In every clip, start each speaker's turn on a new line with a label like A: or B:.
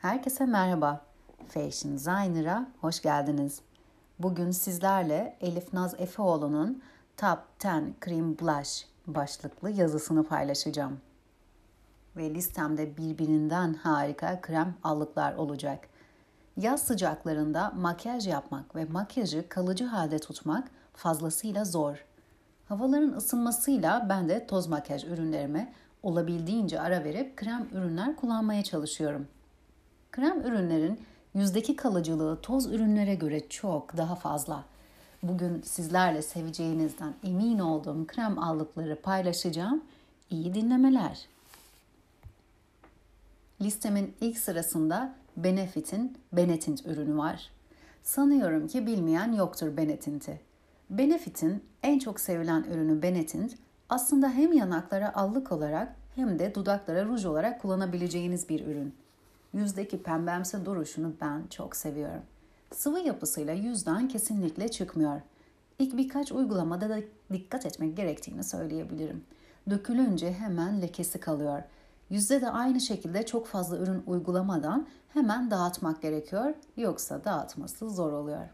A: Herkese merhaba. Fashion Designer'a hoş geldiniz. Bugün sizlerle Elif Naz Efeoğlu'nun Top 10 Cream Blush başlıklı yazısını paylaşacağım. Ve listemde birbirinden harika krem allıklar olacak. Yaz sıcaklarında makyaj yapmak ve makyajı kalıcı halde tutmak fazlasıyla zor. Havaların ısınmasıyla ben de toz makyaj ürünlerime olabildiğince ara verip krem ürünler kullanmaya çalışıyorum. Krem ürünlerin yüzdeki kalıcılığı toz ürünlere göre çok daha fazla. Bugün sizlerle seveceğinizden emin olduğum krem allıkları paylaşacağım. İyi dinlemeler. Listemin ilk sırasında Benefit'in Benetint ürünü var. Sanıyorum ki bilmeyen yoktur Benetint'i. Benefit'in en çok sevilen ürünü Benetint aslında hem yanaklara allık olarak hem de dudaklara ruj olarak kullanabileceğiniz bir ürün. Yüzdeki pembemsi duruşunu ben çok seviyorum. Sıvı yapısıyla yüzden kesinlikle çıkmıyor. İlk birkaç uygulamada da dikkat etmek gerektiğini söyleyebilirim. Dökülünce hemen lekesi kalıyor. Yüzde de aynı şekilde çok fazla ürün uygulamadan hemen dağıtmak gerekiyor yoksa dağıtması zor oluyor.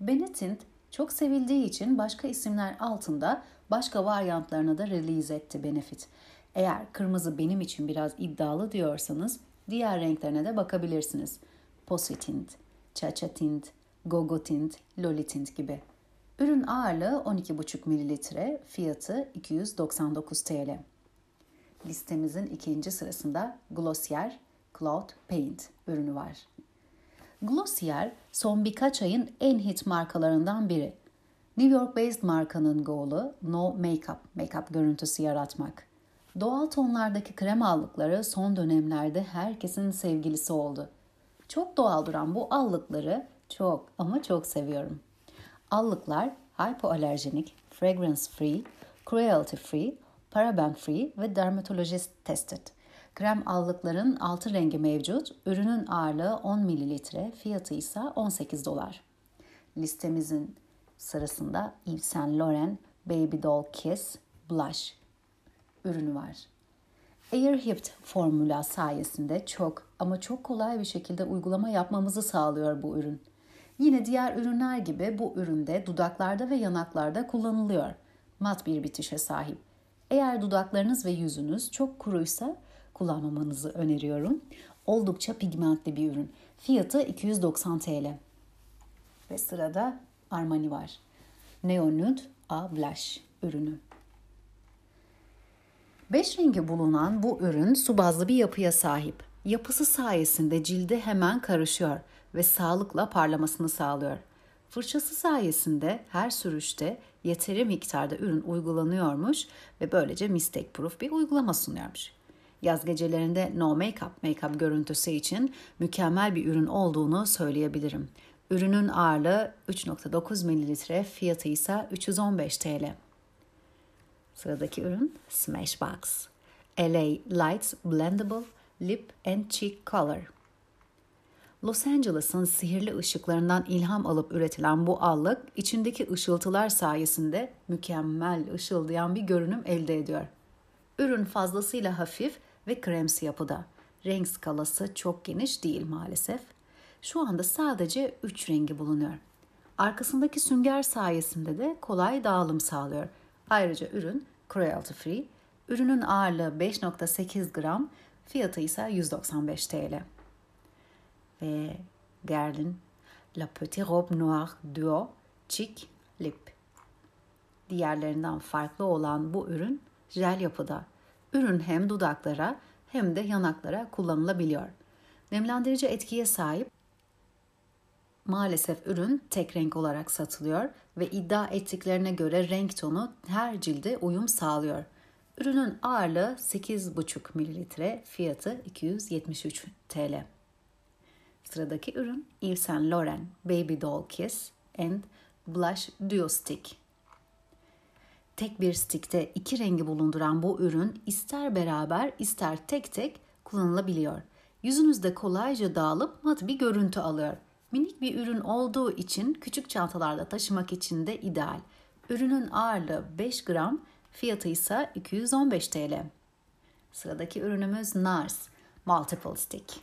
A: Benetint çok sevildiği için başka isimler altında başka varyantlarını da release etti Benefit. Eğer kırmızı benim için biraz iddialı diyorsanız diğer renklerine de bakabilirsiniz. Positint, Chacha Tint, Gogo Tint, Loli Tint gibi. Ürün ağırlığı 12,5 ml, fiyatı 299 TL. Listemizin ikinci sırasında Glossier Cloud Paint ürünü var. Glossier son birkaç ayın en hit markalarından biri. New York-based markanın goal'u no makeup, make-up görüntüsü yaratmak. Doğal tonlardaki krem allıkları son dönemlerde herkesin sevgilisi oldu. Çok doğal duran bu allıkları çok ama çok seviyorum. Allıklar hypoalerjenik, fragrance free, cruelty free, paraben free ve dermatologist tested. Krem allıkların 6 rengi mevcut. Ürünün ağırlığı 10 ml, fiyatı ise 18 dolar. Listemizin sırasında Yves Saint Laurent Baby Doll Kiss Blush ürünü var. Air Hipped formüla sayesinde çok ama çok kolay bir şekilde uygulama yapmamızı sağlıyor bu ürün. Yine diğer ürünler gibi bu üründe dudaklarda ve yanaklarda kullanılıyor. Mat bir bitişe sahip. Eğer dudaklarınız ve yüzünüz çok kuruysa kullanmamanızı öneriyorum. Oldukça pigmentli bir ürün. Fiyatı 290 TL. Ve sırada Armani var. Neo Nude A Blush ürünü. Beş rengi bulunan bu ürün su bazlı bir yapıya sahip. Yapısı sayesinde cilde hemen karışıyor ve sağlıkla parlamasını sağlıyor. Fırçası sayesinde her sürüşte yeteri miktarda ürün uygulanıyormuş ve böylece mistake proof bir uygulama sunuyormuş. Yaz gecelerinde no make-up, make-up görüntüsü için mükemmel bir ürün olduğunu söyleyebilirim. Ürünün ağırlığı 3.9 ml, fiyatı ise 315 TL. Sıradaki ürün Smashbox. LA Lights Blendable Lip and Cheek Color. Los Angeles'ın sihirli ışıklarından ilham alıp üretilen bu allık içindeki ışıltılar sayesinde mükemmel ışıldayan bir görünüm elde ediyor. Ürün fazlasıyla hafif ve kremsi yapıda. Renk skalası çok geniş değil maalesef. Şu anda sadece 3 rengi bulunuyor. Arkasındaki sünger sayesinde de kolay dağılım sağlıyor. Ayrıca ürün cruelty free. Ürünün ağırlığı 5.8 gram, fiyatı ise 195 TL. Ve Guerlain La Petite Robe Noire Duo Chic Lip. Diğerlerinden farklı olan bu ürün jel yapıda. Ürün hem dudaklara hem de yanaklara kullanılabiliyor. Nemlendirici etkiye sahip Maalesef ürün tek renk olarak satılıyor ve iddia ettiklerine göre renk tonu her cilde uyum sağlıyor. Ürünün ağırlığı 8,5 ml, fiyatı 273 TL. Sıradaki ürün Yves Saint Laurent Baby Doll Kiss and Blush Duo Stick. Tek bir stickte iki rengi bulunduran bu ürün ister beraber ister tek tek kullanılabiliyor. Yüzünüzde kolayca dağılıp mat bir görüntü alıyor. Minik bir ürün olduğu için küçük çantalarda taşımak için de ideal. Ürünün ağırlığı 5 gram, fiyatı ise 215 TL. Sıradaki ürünümüz NARS Multiple Stick.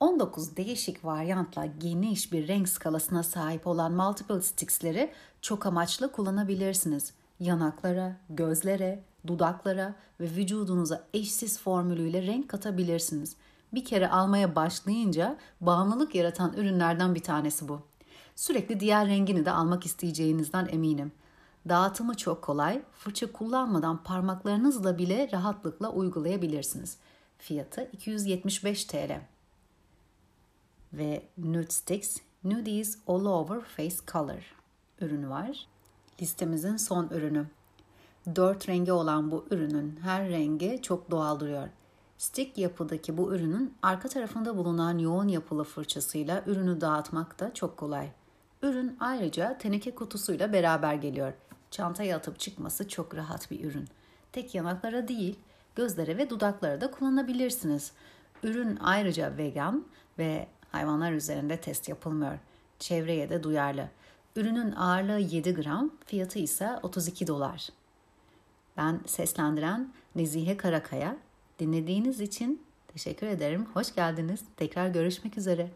A: 19 değişik varyantla geniş bir renk skalasına sahip olan Multiple Sticks'leri çok amaçlı kullanabilirsiniz. Yanaklara, gözlere, dudaklara ve vücudunuza eşsiz formülüyle renk katabilirsiniz. Bir kere almaya başlayınca bağımlılık yaratan ürünlerden bir tanesi bu. Sürekli diğer rengini de almak isteyeceğinizden eminim. Dağıtımı çok kolay, fırça kullanmadan parmaklarınızla bile rahatlıkla uygulayabilirsiniz. Fiyatı 275 TL. Ve Nude Sticks Nudies All Over Face Color ürünü var. Listemizin son ürünü. Dört rengi olan bu ürünün her rengi çok doğal duruyor. Stick yapıdaki bu ürünün arka tarafında bulunan yoğun yapılı fırçasıyla ürünü dağıtmak da çok kolay. Ürün ayrıca teneke kutusuyla beraber geliyor. Çantaya atıp çıkması çok rahat bir ürün. Tek yanaklara değil, gözlere ve dudaklara da kullanabilirsiniz. Ürün ayrıca vegan ve hayvanlar üzerinde test yapılmıyor. Çevreye de duyarlı. Ürünün ağırlığı 7 gram, fiyatı ise 32 dolar. Ben seslendiren Nezihe Karakaya. Dinlediğiniz için teşekkür ederim. Hoş geldiniz. Tekrar görüşmek üzere.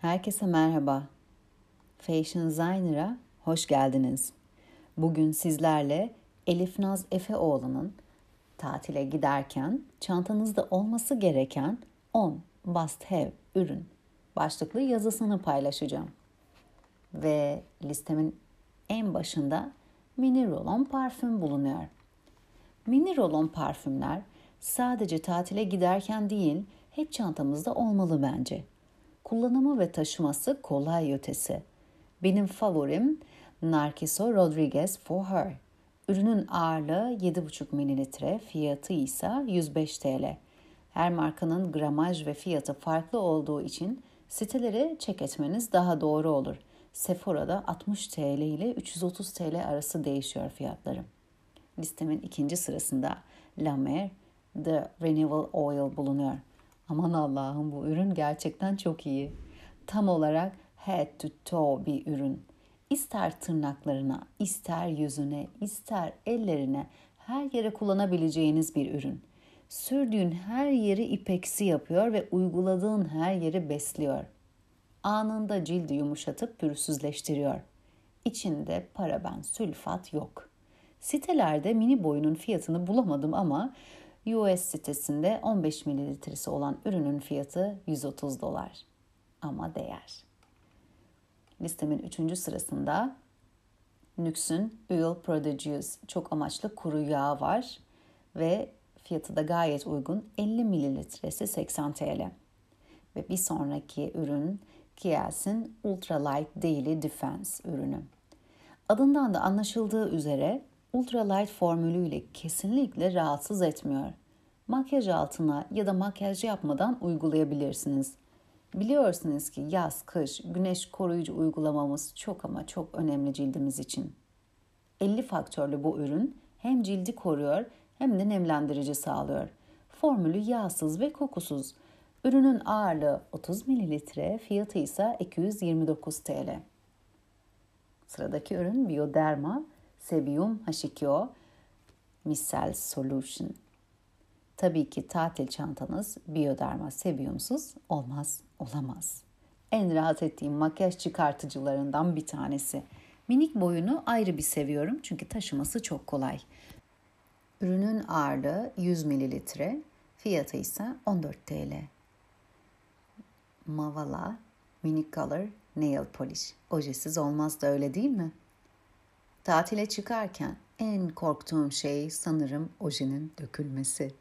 A: Herkese merhaba. Fashion Designer'a hoş geldiniz. Bugün sizlerle Elif Naz Efeoğlu'nun tatile giderken çantanızda olması gereken 10 must have ürün başlıklı yazısını paylaşacağım. Ve listemin en başında mini rolon parfüm bulunuyor. Mini rolon parfümler sadece tatile giderken değil, hep çantamızda olmalı bence. Kullanımı ve taşıması kolay ötesi. Benim favorim Narciso Rodriguez For Her. Ürünün ağırlığı 7,5 ml, fiyatı ise 105 TL. Her markanın gramaj ve fiyatı farklı olduğu için siteleri check etmeniz daha doğru olur. Sephora'da 60 TL ile 330 TL arası değişiyor fiyatları. Listemin ikinci sırasında La Mer The Renewal Oil bulunuyor. Aman Allah'ım bu ürün gerçekten çok iyi. Tam olarak head to toe bir ürün. İster tırnaklarına, ister yüzüne, ister ellerine her yere kullanabileceğiniz bir ürün. Sürdüğün her yeri ipeksi yapıyor ve uyguladığın her yeri besliyor. Anında cildi yumuşatıp pürüzsüzleştiriyor. İçinde paraben, sülfat yok. Sitelerde mini boyunun fiyatını bulamadım ama US sitesinde 15 mililitresi olan ürünün fiyatı 130 dolar. Ama değer. Listemin 3. sırasında Nux'un Oil Prodigious çok amaçlı kuru yağ var ve fiyatı da gayet uygun 50 mililitresi 80 TL. Ve bir sonraki ürün Kiehl's'in Ultralight Daily Defense ürünü. Adından da anlaşıldığı üzere Ultralight formülüyle kesinlikle rahatsız etmiyor. Makyaj altına ya da makyaj yapmadan uygulayabilirsiniz. Biliyorsunuz ki yaz, kış, güneş koruyucu uygulamamız çok ama çok önemli cildimiz için. 50 faktörlü bu ürün hem cildi koruyor hem de nemlendirici sağlıyor. Formülü yağsız ve kokusuz. Ürünün ağırlığı 30 ml, fiyatı ise 229 TL. Sıradaki ürün Bioderma Sebium H2O Micelle Solution. Tabii ki tatil çantanız Bioderma Sebium'suz olmaz, olamaz. En rahat ettiğim makyaj çıkartıcılarından bir tanesi. Minik boyunu ayrı bir seviyorum çünkü taşıması çok kolay. Ürünün ağırlığı 100 ml, fiyatı ise 14 TL. Mavala Mini Color Nail Polish. Ojesiz olmaz da öyle değil mi? Tatile çıkarken en korktuğum şey sanırım ojenin dökülmesi.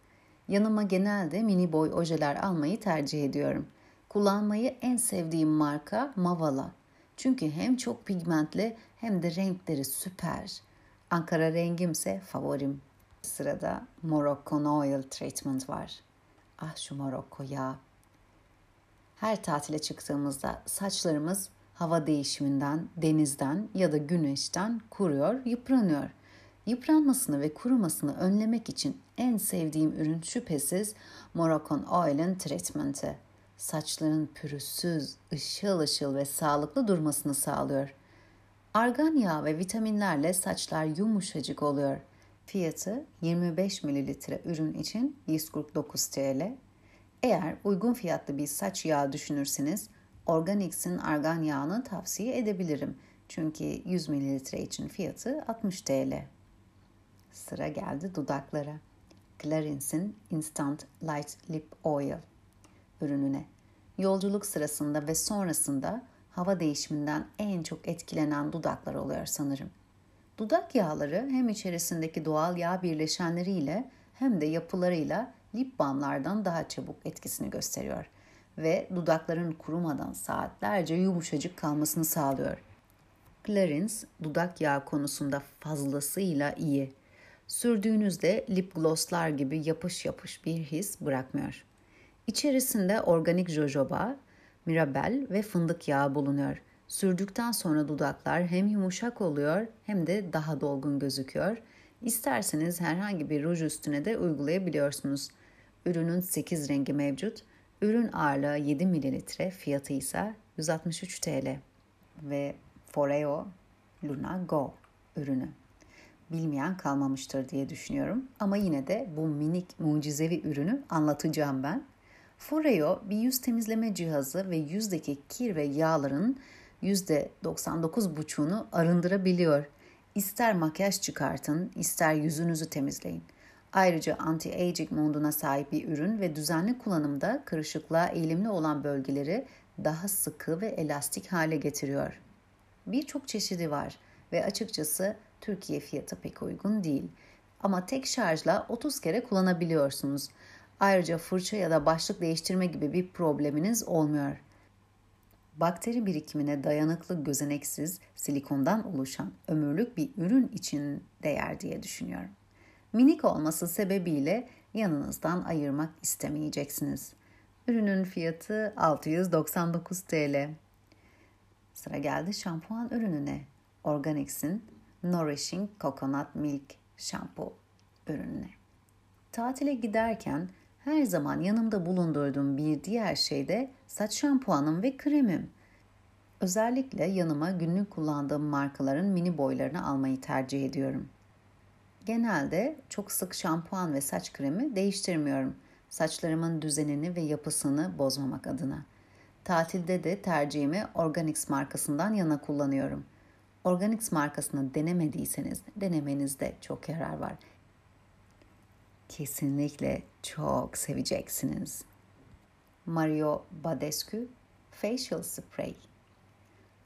A: Yanıma genelde mini boy ojeler almayı tercih ediyorum. Kullanmayı en sevdiğim marka Mavala. Çünkü hem çok pigmentli hem de renkleri süper. Ankara rengimse favorim. Sırada Moroccan Oil Treatment var. Ah şu Morokko ya. Her tatile çıktığımızda saçlarımız hava değişiminden, denizden ya da güneşten kuruyor, yıpranıyor. Yıpranmasını ve kurumasını önlemek için en sevdiğim ürün şüphesiz Moroccan Oil'in treatment'i. Saçların pürüzsüz, ışıl ışıl ve sağlıklı durmasını sağlıyor. Argan yağı ve vitaminlerle saçlar yumuşacık oluyor. Fiyatı 25 mililitre ürün için 149 TL. Eğer uygun fiyatlı bir saç yağı düşünürseniz Organix'in argan yağını tavsiye edebilirim. Çünkü 100 mililitre için fiyatı 60 TL. Sıra geldi dudaklara. Clarins'in Instant Light Lip Oil ürününe. Yolculuk sırasında ve sonrasında hava değişiminden en çok etkilenen dudaklar oluyor sanırım. Dudak yağları hem içerisindeki doğal yağ birleşenleriyle hem de yapılarıyla lip balmlardan daha çabuk etkisini gösteriyor ve dudakların kurumadan saatlerce yumuşacık kalmasını sağlıyor. Clarins dudak yağı konusunda fazlasıyla iyi. Sürdüğünüzde lip glosslar gibi yapış yapış bir his bırakmıyor. İçerisinde organik jojoba, mirabel ve fındık yağı bulunuyor. Sürdükten sonra dudaklar hem yumuşak oluyor hem de daha dolgun gözüküyor. İsterseniz herhangi bir ruj üstüne de uygulayabiliyorsunuz. Ürünün 8 rengi mevcut. Ürün ağırlığı 7 ml, fiyatı ise 163 TL. Ve Foreo Luna Go ürünü. Bilmeyen kalmamıştır diye düşünüyorum. Ama yine de bu minik mucizevi ürünü anlatacağım ben. Foreo bir yüz temizleme cihazı ve yüzdeki kir ve yağların %99,5'unu arındırabiliyor. İster makyaj çıkartın, ister yüzünüzü temizleyin. Ayrıca anti-aging moduna sahip bir ürün ve düzenli kullanımda kırışıklığa eğilimli olan bölgeleri daha sıkı ve elastik hale getiriyor. Birçok çeşidi var ve açıkçası Türkiye fiyatı pek uygun değil. Ama tek şarjla 30 kere kullanabiliyorsunuz. Ayrıca fırça ya da başlık değiştirme gibi bir probleminiz olmuyor. Bakteri birikimine dayanıklı gözeneksiz silikondan oluşan ömürlük bir ürün için değer diye düşünüyorum. Minik olması sebebiyle yanınızdan ayırmak istemeyeceksiniz. Ürünün fiyatı 699 TL. Sıra geldi şampuan ürününe. Organix'in Nourishing Coconut Milk Shampoo ürününe. Tatile giderken her zaman yanımda bulundurduğum bir diğer şey de saç şampuanım ve kremim. Özellikle yanıma günlük kullandığım markaların mini boylarını almayı tercih ediyorum. Genelde çok sık şampuan ve saç kremi değiştirmiyorum. Saçlarımın düzenini ve yapısını bozmamak adına. Tatilde de tercihimi Organix markasından yana kullanıyorum. Organix markasını denemediyseniz denemenizde çok yarar var kesinlikle çok seveceksiniz. Mario Badescu Facial Spray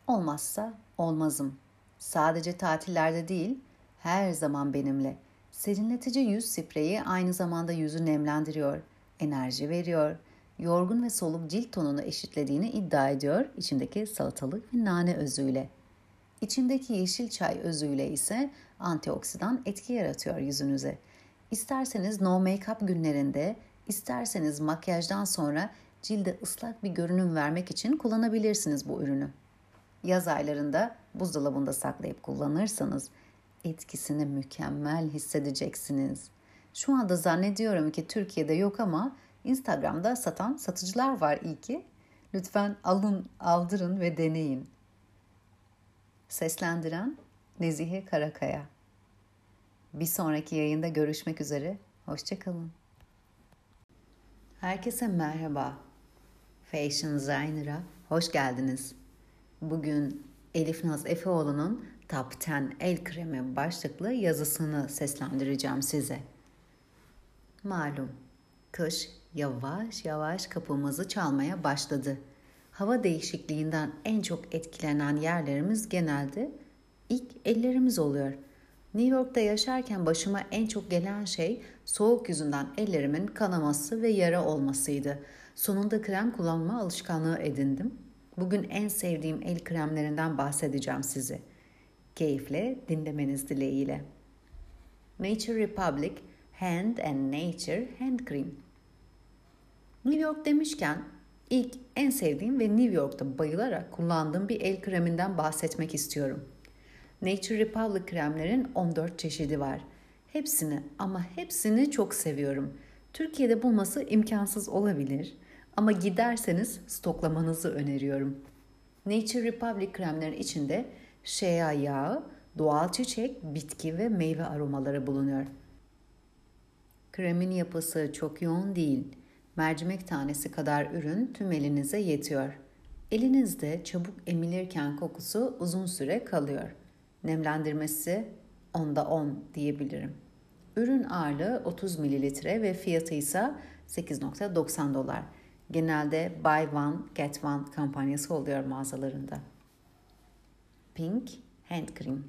A: Olmazsa olmazım. Sadece tatillerde değil, her zaman benimle. Serinletici yüz spreyi aynı zamanda yüzü nemlendiriyor, enerji veriyor, yorgun ve soluk cilt tonunu eşitlediğini iddia ediyor içindeki salatalık ve nane özüyle. İçindeki yeşil çay özüyle ise antioksidan etki yaratıyor yüzünüze. İsterseniz no make-up günlerinde, isterseniz makyajdan sonra cilde ıslak bir görünüm vermek için kullanabilirsiniz bu ürünü. Yaz aylarında buzdolabında saklayıp kullanırsanız etkisini mükemmel hissedeceksiniz. Şu anda zannediyorum ki Türkiye'de yok ama Instagram'da satan satıcılar var iyi ki. Lütfen alın, aldırın ve deneyin. Seslendiren Nezihe Karakaya bir sonraki yayında görüşmek üzere. Hoşçakalın. Herkese merhaba. Fashion Designer'a hoş geldiniz. Bugün Elif Naz Efeoğlu'nun Top 10 El Kremi başlıklı yazısını seslendireceğim size. Malum, kış yavaş yavaş kapımızı çalmaya başladı. Hava değişikliğinden en çok etkilenen yerlerimiz genelde ilk ellerimiz oluyor.'' New York'ta yaşarken başıma en çok gelen şey soğuk yüzünden ellerimin kanaması ve yara olmasıydı. Sonunda krem kullanma alışkanlığı edindim. Bugün en sevdiğim el kremlerinden bahsedeceğim size. Keyifle dinlemeniz dileğiyle. Nature Republic Hand and Nature Hand Cream. New York demişken ilk en sevdiğim ve New York'ta bayılarak kullandığım bir el kreminden bahsetmek istiyorum. Nature Republic kremlerin 14 çeşidi var. Hepsini ama hepsini çok seviyorum. Türkiye'de bulması imkansız olabilir ama giderseniz stoklamanızı öneriyorum. Nature Republic kremlerin içinde shea yağı, Doğal çiçek, bitki ve meyve aromaları bulunuyor. Kremin yapısı çok yoğun değil. Mercimek tanesi kadar ürün tüm elinize yetiyor. Elinizde çabuk emilirken kokusu uzun süre kalıyor. Nemlendirmesi onda 10 diyebilirim. Ürün ağırlığı 30 mililitre ve fiyatı ise 8.90 dolar. Genelde buy one get one kampanyası oluyor mağazalarında. Pink Hand Cream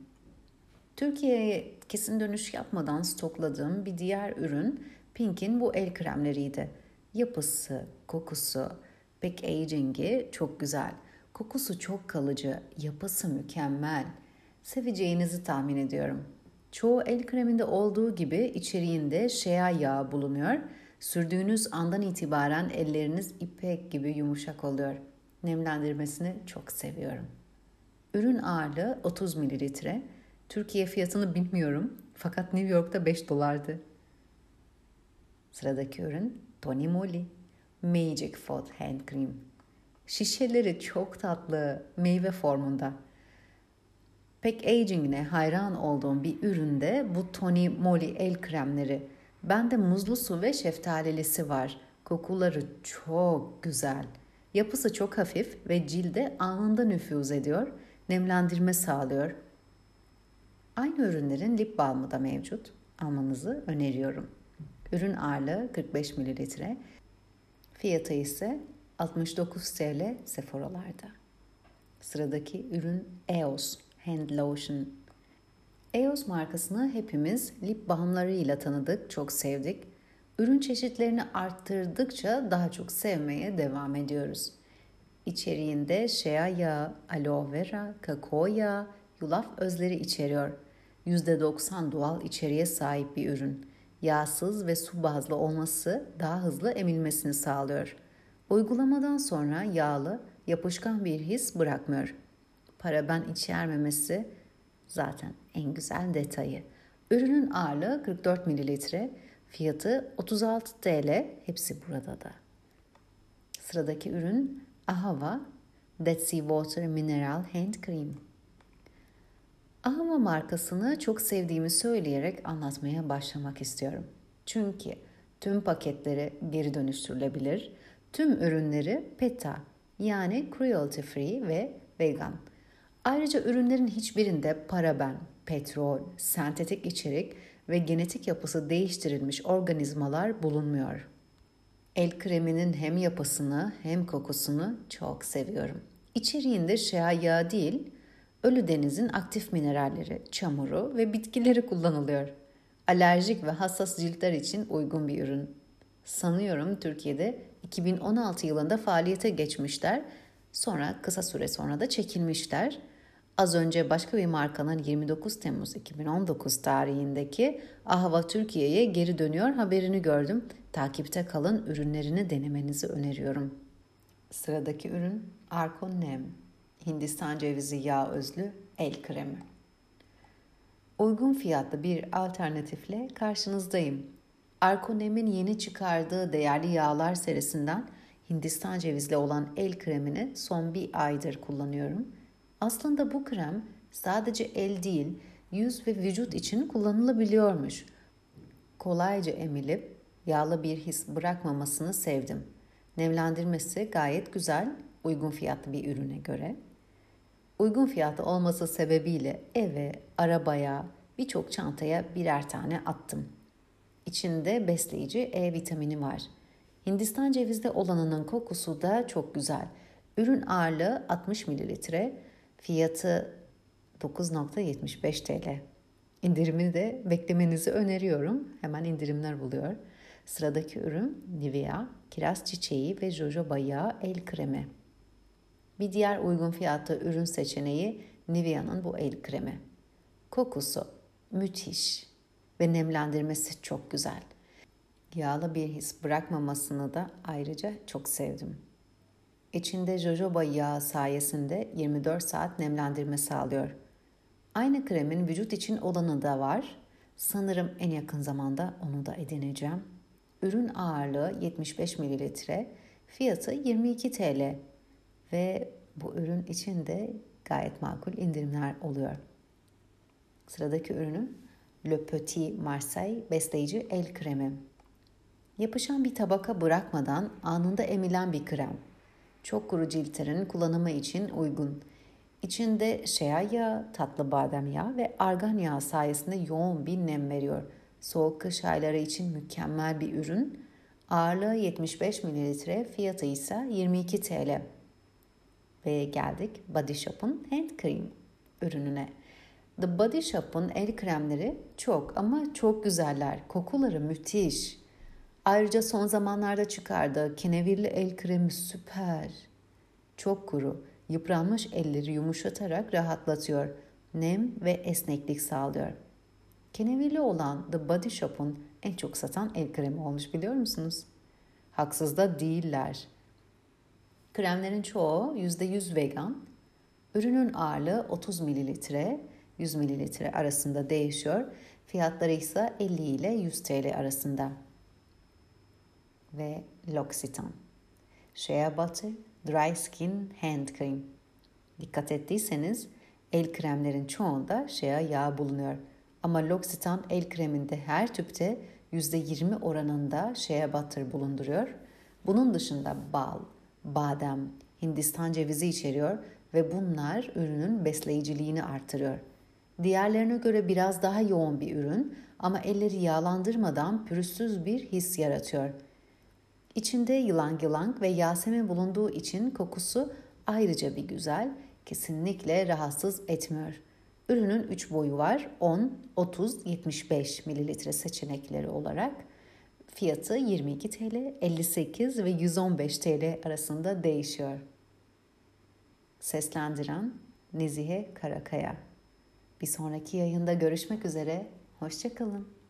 A: Türkiye'ye kesin dönüş yapmadan stokladığım bir diğer ürün Pink'in bu el kremleriydi. Yapısı, kokusu, packaging'i çok güzel. Kokusu çok kalıcı, yapısı mükemmel. Seveceğinizi tahmin ediyorum. Çoğu el kreminde olduğu gibi içeriğinde shea yağı bulunuyor. Sürdüğünüz andan itibaren elleriniz ipek gibi yumuşak oluyor. Nemlendirmesini çok seviyorum. Ürün ağırlığı 30 mililitre. Türkiye fiyatını bilmiyorum fakat New York'ta 5 dolardı. Sıradaki ürün Tony Moly Magic Foot Hand Cream. Şişeleri çok tatlı, meyve formunda. Packaging'ine hayran olduğum bir üründe bu Tony Moly el kremleri. Bende muzlu su ve şeftalilisi var. Kokuları çok güzel. Yapısı çok hafif ve cilde anında nüfuz ediyor, nemlendirme sağlıyor. Aynı ürünlerin lip balmı da mevcut. Almanızı öneriyorum. Ürün ağırlığı 45 mililitre. Fiyatı ise 69 TL Sephora'larda. Sıradaki ürün EOS Hand Lotion. EOS markasını hepimiz lip balmlarıyla tanıdık, çok sevdik. Ürün çeşitlerini arttırdıkça daha çok sevmeye devam ediyoruz. İçeriğinde shea yağı, aloe vera, kakao yağı, yulaf özleri içeriyor. %90 doğal içeriğe sahip bir ürün. Yağsız ve su bazlı olması daha hızlı emilmesini sağlıyor. Uygulamadan sonra yağlı, yapışkan bir his bırakmıyor. Paraben içermemesi zaten en güzel detayı. Ürünün ağırlığı 44 mililitre, fiyatı 36 TL, hepsi burada da. Sıradaki ürün Ahava Dead Sea Water Mineral Hand Cream. Ahava markasını çok sevdiğimi söyleyerek anlatmaya başlamak istiyorum. Çünkü tüm paketleri geri dönüştürülebilir, tüm ürünleri PETA yani cruelty free ve vegan. Ayrıca ürünlerin hiçbirinde paraben, petrol, sentetik içerik ve genetik yapısı değiştirilmiş organizmalar bulunmuyor. El kreminin hem yapısını hem kokusunu çok seviyorum. İçeriğinde şea yağı değil, Ölü denizin aktif mineralleri, çamuru ve bitkileri kullanılıyor. Alerjik ve hassas ciltler için uygun bir ürün. Sanıyorum Türkiye'de 2016 yılında faaliyete geçmişler. Sonra kısa süre sonra da çekilmişler. Az önce başka bir markanın 29 Temmuz 2019 tarihindeki Ahava Türkiye'ye geri dönüyor haberini gördüm. Takipte kalın ürünlerini denemenizi öneriyorum. Sıradaki ürün Arcon Nem. Hindistan cevizi yağ özlü el kremi. Uygun fiyatlı bir alternatifle karşınızdayım. Arkonem'in yeni çıkardığı değerli yağlar serisinden Hindistan cevizli olan el kremini son bir aydır kullanıyorum. Aslında bu krem sadece el değil, yüz ve vücut için kullanılabiliyormuş. Kolayca emilip yağlı bir his bırakmamasını sevdim. Nemlendirmesi gayet güzel, uygun fiyatlı bir ürüne göre. Uygun fiyatlı olması sebebiyle eve, arabaya, birçok çantaya birer tane attım. İçinde besleyici E vitamini var. Hindistan cevizde olanının kokusu da çok güzel. Ürün ağırlığı 60 mililitre, fiyatı 9.75 TL. İndirimi de beklemenizi öneriyorum. Hemen indirimler buluyor. Sıradaki ürün Nivea, kiraz çiçeği ve jojoba yağı el kremi. Bir diğer uygun fiyatlı ürün seçeneği Nivea'nın bu el kremi. Kokusu müthiş ve nemlendirmesi çok güzel. Yağlı bir his bırakmamasını da ayrıca çok sevdim. İçinde jojoba yağı sayesinde 24 saat nemlendirme sağlıyor. Aynı kremin vücut için olanı da var. Sanırım en yakın zamanda onu da edineceğim. Ürün ağırlığı 75 mililitre, fiyatı 22 TL ve bu ürün için de gayet makul indirimler oluyor. Sıradaki ürünüm Le Petit Marseille besleyici el kremi. Yapışan bir tabaka bırakmadan anında emilen bir krem. Çok kuru ciltlerin kullanımı için uygun. İçinde şea yağı, tatlı badem yağı ve argan yağı sayesinde yoğun bir nem veriyor. Soğuk kış ayları için mükemmel bir ürün. Ağırlığı 75 ml, fiyatı ise 22 TL. Ve geldik Body Shop'un Hand Cream ürününe. The Body Shop'un el kremleri çok ama çok güzeller. Kokuları müthiş. Ayrıca son zamanlarda çıkardığı kenevirli el kremi süper. Çok kuru, yıpranmış elleri yumuşatarak rahatlatıyor. Nem ve esneklik sağlıyor. Kenevirli olan The Body Shop'un en çok satan el kremi olmuş biliyor musunuz? Haksız da değiller. Kremlerin çoğu %100 vegan. Ürünün ağırlığı 30 mililitre, 100 mililitre arasında değişiyor. Fiyatları ise 50 ile 100 TL arasında. Ve L'Occitane. Shea Butter Dry Skin Hand Cream. Dikkat ettiyseniz el kremlerin çoğunda shea yağı bulunuyor. Ama L'Occitane el kreminde her tüpte %20 oranında shea butter bulunduruyor. Bunun dışında bal, badem, Hindistan cevizi içeriyor ve bunlar ürünün besleyiciliğini artırıyor. Diğerlerine göre biraz daha yoğun bir ürün ama elleri yağlandırmadan pürüzsüz bir his yaratıyor. İçinde yılan yılan ve yasemin bulunduğu için kokusu ayrıca bir güzel, kesinlikle rahatsız etmiyor. Ürünün 3 boyu var. 10, 30, 75 mililitre seçenekleri olarak. Fiyatı 22 TL, 58 ve 115 TL arasında değişiyor. Seslendiren Nezihe Karakaya. Bir sonraki yayında görüşmek üzere. Hoşçakalın.